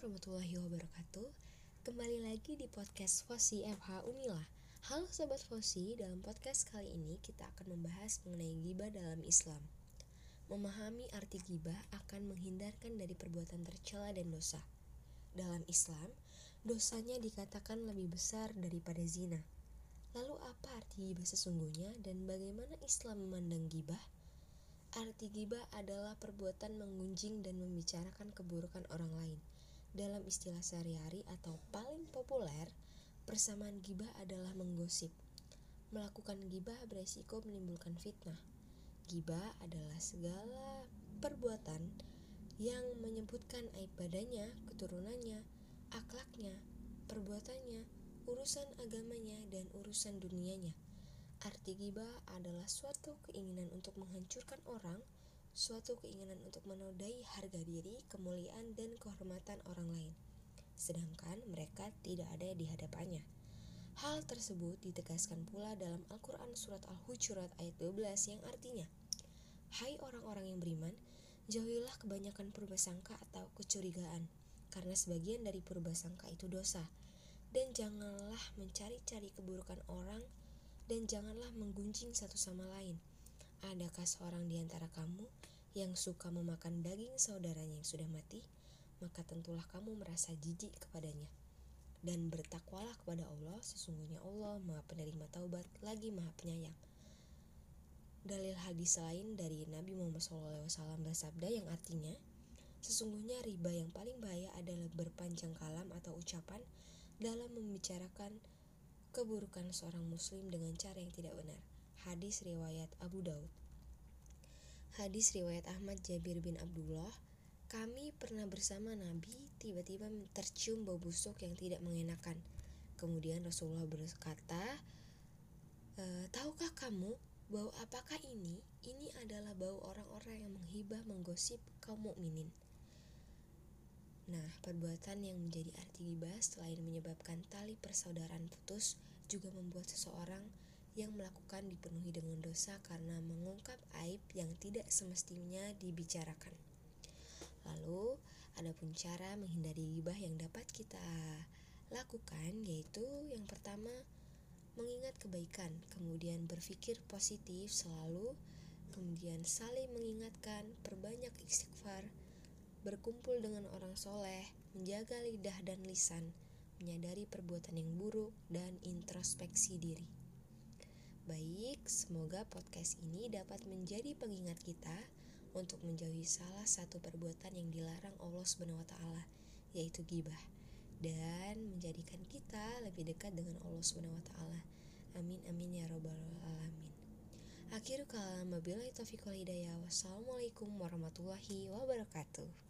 warahmatullahi wabarakatuh. Kembali lagi di podcast Fosi FH Unila Halo Sobat Fosi, dalam podcast kali ini kita akan membahas mengenai gibah dalam Islam. Memahami arti gibah akan menghindarkan dari perbuatan tercela dan dosa. Dalam Islam, dosanya dikatakan lebih besar daripada zina. Lalu apa arti gibah sesungguhnya dan bagaimana Islam memandang gibah? Arti gibah adalah perbuatan mengunjing dan membicarakan keburukan orang lain. Dalam istilah sehari-hari atau paling populer, persamaan gibah adalah menggosip. Melakukan gibah beresiko menimbulkan fitnah. Gibah adalah segala perbuatan yang menyebutkan aib badannya, keturunannya, akhlaknya, perbuatannya, urusan agamanya, dan urusan dunianya. Arti gibah adalah suatu keinginan untuk menghancurkan orang, suatu keinginan untuk menodai harga diri, kemuliaan, dan kehormatan orang lain, sedangkan mereka tidak ada di hadapannya. Hal tersebut ditegaskan pula dalam Al-Quran Surat Al-Hujurat ayat 12 yang artinya, Hai orang-orang yang beriman, jauhilah kebanyakan purbasangka atau kecurigaan, karena sebagian dari purbasangka itu dosa, dan janganlah mencari-cari keburukan orang dan janganlah menggunjing satu sama lain. Adakah seorang di antara kamu yang suka memakan daging saudaranya yang sudah mati? Maka tentulah kamu merasa jijik kepadanya. Dan bertakwalah kepada Allah, sesungguhnya Allah maha penerima taubat, lagi maha penyayang. Dalil hadis lain dari Nabi Muhammad SAW bersabda yang artinya, Sesungguhnya riba yang paling bahaya adalah berpanjang kalam atau ucapan dalam membicarakan keburukan seorang muslim dengan cara yang tidak benar. Hadis riwayat Abu Daud. Hadis riwayat Ahmad Jabir bin Abdullah. Kami pernah bersama Nabi, tiba-tiba tercium bau busuk yang tidak mengenakan. Kemudian Rasulullah berkata, e, "Tahukah kamu bau apakah ini? Ini adalah bau orang-orang yang menghibah menggosip kaum mukminin." Nah, perbuatan yang menjadi arti gibah selain menyebabkan tali persaudaraan putus, juga membuat seseorang yang melakukan dipenuhi dengan dosa karena mengungkap aib yang tidak semestinya dibicarakan. Lalu, ada pun cara menghindari gibah yang dapat kita lakukan yaitu yang pertama mengingat kebaikan, kemudian berpikir positif selalu, kemudian saling mengingatkan, perbanyak istighfar, berkumpul dengan orang soleh, menjaga lidah dan lisan, menyadari perbuatan yang buruk, dan introspeksi diri. Baik, semoga podcast ini dapat menjadi pengingat kita untuk menjauhi salah satu perbuatan yang dilarang Allah taala, yaitu gibah dan menjadikan kita lebih dekat dengan Allah taala. Amin amin ya robbal alamin. Akhirul kalam wabillahi taufiq wal hidayah. Wassalamualaikum warahmatullahi wabarakatuh.